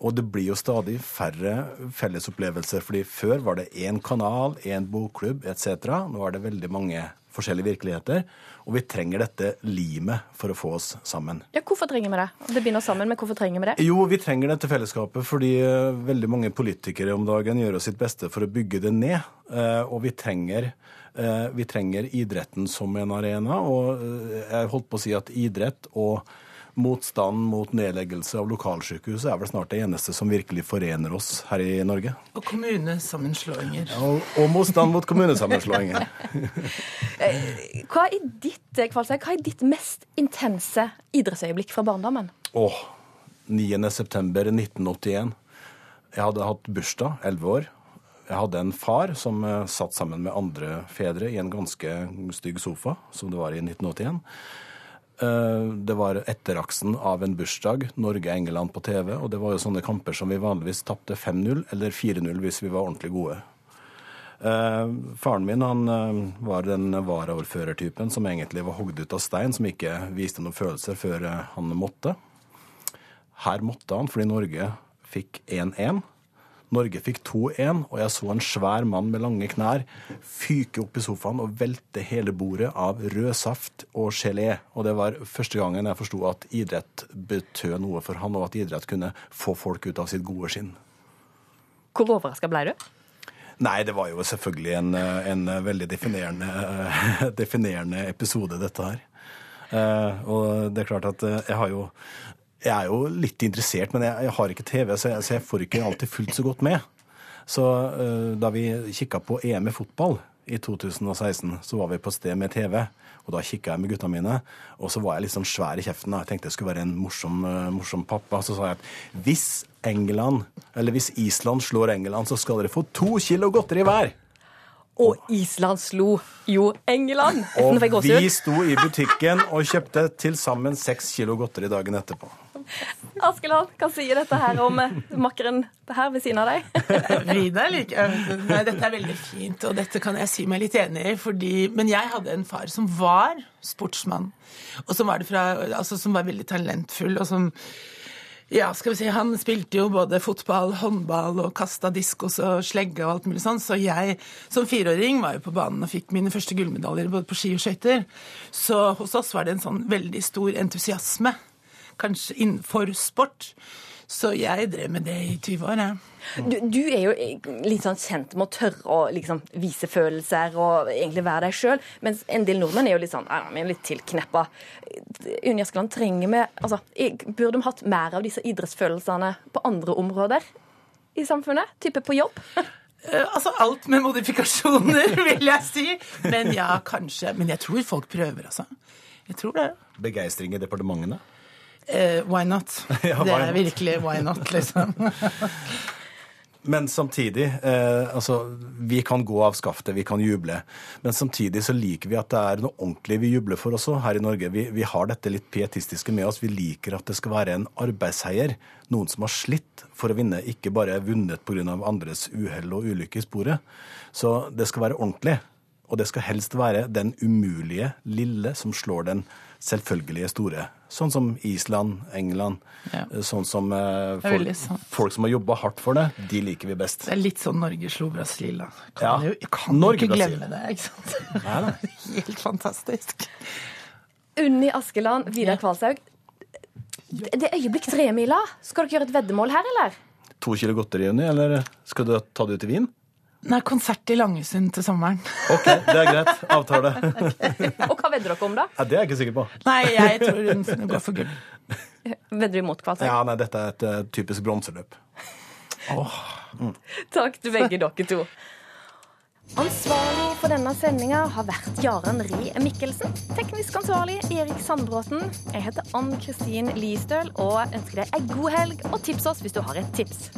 Og det blir jo stadig færre fellesopplevelser, fordi før var det én kanal, én bokklubb etc. Nå er det veldig mange forskjellige virkeligheter, og vi trenger dette limet for å få oss sammen. Ja, Hvorfor trenger vi det? Det binder oss sammen, men hvorfor trenger vi det? Jo, vi trenger dette fellesskapet fordi uh, veldig mange politikere om dagen gjør sitt beste for å bygge det ned. Uh, og vi trenger, uh, vi trenger idretten som en arena, og jeg holdt på å si at idrett og motstand mot nedleggelse av lokalsykehuset er vel snart det eneste som virkelig forener oss her i Norge. Og kommunesammenslåinger. Og, og motstand mot kommunesammenslåinger. Eh, hva er ditt hva er ditt mest intense idrettsøyeblikk fra barndommen? Åh, 9.9.1981. Jeg hadde hatt bursdag, 11 år. Jeg hadde en far som eh, satt sammen med andre fedre i en ganske stygg sofa, som det var i 1981. Eh, det var etteraksen av en bursdag, Norge-England på TV. Og det var jo sånne kamper som vi vanligvis tapte 5-0 eller 4-0 hvis vi var ordentlig gode. Eh, faren min han eh, var den varaordførertypen som egentlig var hogd ut av stein, som ikke viste noen følelser før han måtte. Her måtte han fordi Norge fikk 1-1. Norge fikk 2-1, og jeg så en svær mann med lange knær fyke opp i sofaen og velte hele bordet av rødsaft og gelé. Og det var første gangen jeg forsto at idrett betød noe for han, og at idrett kunne få folk ut av sitt gode skinn. Hvor overraska ble du? Nei, det var jo selvfølgelig en, en veldig definerende, definerende, episode, dette her. Uh, og det er klart at jeg har jo jeg er jo litt interessert, men jeg, jeg har ikke TV, så jeg, så jeg, får ikke alltid fullt så godt med. Så uh, da vi kikka på EM i fotball i 2016, så var vi på sted med TV. Og da kikka jeg med gutta mine, og så var jeg litt sånn svær i kjeften. Da. Jeg tenkte jeg skulle være en morsom, uh, morsom pappa. Så sa jeg at hvis England, eller hvis Island slår England, så skal dere få to kilo godteri hver. Og Island slo jo England. Og vi sto i butikken og kjøpte til sammen seks kilo godteri dagen etterpå. Askeland, hva sier dette her om eh, makkeren her ved siden av deg? Vida er like Nei, dette er veldig fint, og dette kan jeg si meg litt enig i. Fordi, men jeg hadde en far som var sportsmann, og som var, fra, altså, som var veldig talentfull, og som Ja, skal vi si, Han spilte jo både fotball, håndball og kasta diskos og slegge og alt mulig sånn, så jeg som fireåring var jo på banen og fikk mine første gullmedaljer både på ski og skøyter. Så hos oss var det en sånn veldig stor entusiasme, kanskje innenfor sport. Så jeg drev med det i 20 år, jeg. Du, du, er jo litt sånn kjent med å tørre å liksom, vise følelser og egentlig være deg sjøl, mens en del nordmenn er jo litt sånn ja, vi er litt tilkneppa. Unni Askeland, trenger vi altså, Burde vi hatt mer av disse idrettsfølelsene på andre områder i samfunnet? Type på jobb? Uh, altså alt med modifikasjoner, vil jeg si. Men ja, kanskje. Men jeg tror folk prøver, altså. Jeg tror det. Begeistring i departementene? Uh, why not? ja, why det er not? virkelig why not, liksom. Men samtidig eh, altså, Vi kan gå av skaftet, vi kan juble. Men samtidig så liker vi at det er noe ordentlig vi jubler for også her i Norge. Vi, vi har dette litt pietistiske med oss. Vi liker at det skal være en arbeidsseier. Noen som har slitt for å vinne, ikke bare vunnet pga. andres uhell og ulykke i sporet. Så det skal være ordentlig. Og det skal helst være den umulige lille som slår den selvfølgelige store. Sånn som Island, England. Ja. Sånn som eh, folk, folk, som har jobba hardt for det, de liker vi best. Det er litt sånn Norge slo Brasil, da. Kan ja. jo, kan Norge, ikke glemme det, ikke sant? Ja, Helt fantastisk. Unni Askeland, Vidar Kvalshaug. Det er øyeblikk tremila. Skal dere gjøre et veddemål her, eller? To kilo godteri, Unni, eller skal du ta det ut i vin? Nei, konsert i Langesund til sommeren. Ok, det er greit. Avtale. okay. Og hva vedder dere om, da? Ja, det er jeg ikke sikker på. Nei, jeg tror hun går for gull. Vedder du imot Kvalsheim? Ja, nei, dette er et uh, typisk bronseløp. Oh. Mm. Takk til begge dere to. Ansvarlig for denne sendinga har vært Jaren Rie Mikkelsen. Teknisk ansvarlig Erik Sandbråten. Jeg heter Ann Kristin Listøl og ønsker deg ei god helg. Og tips oss hvis du har et tips.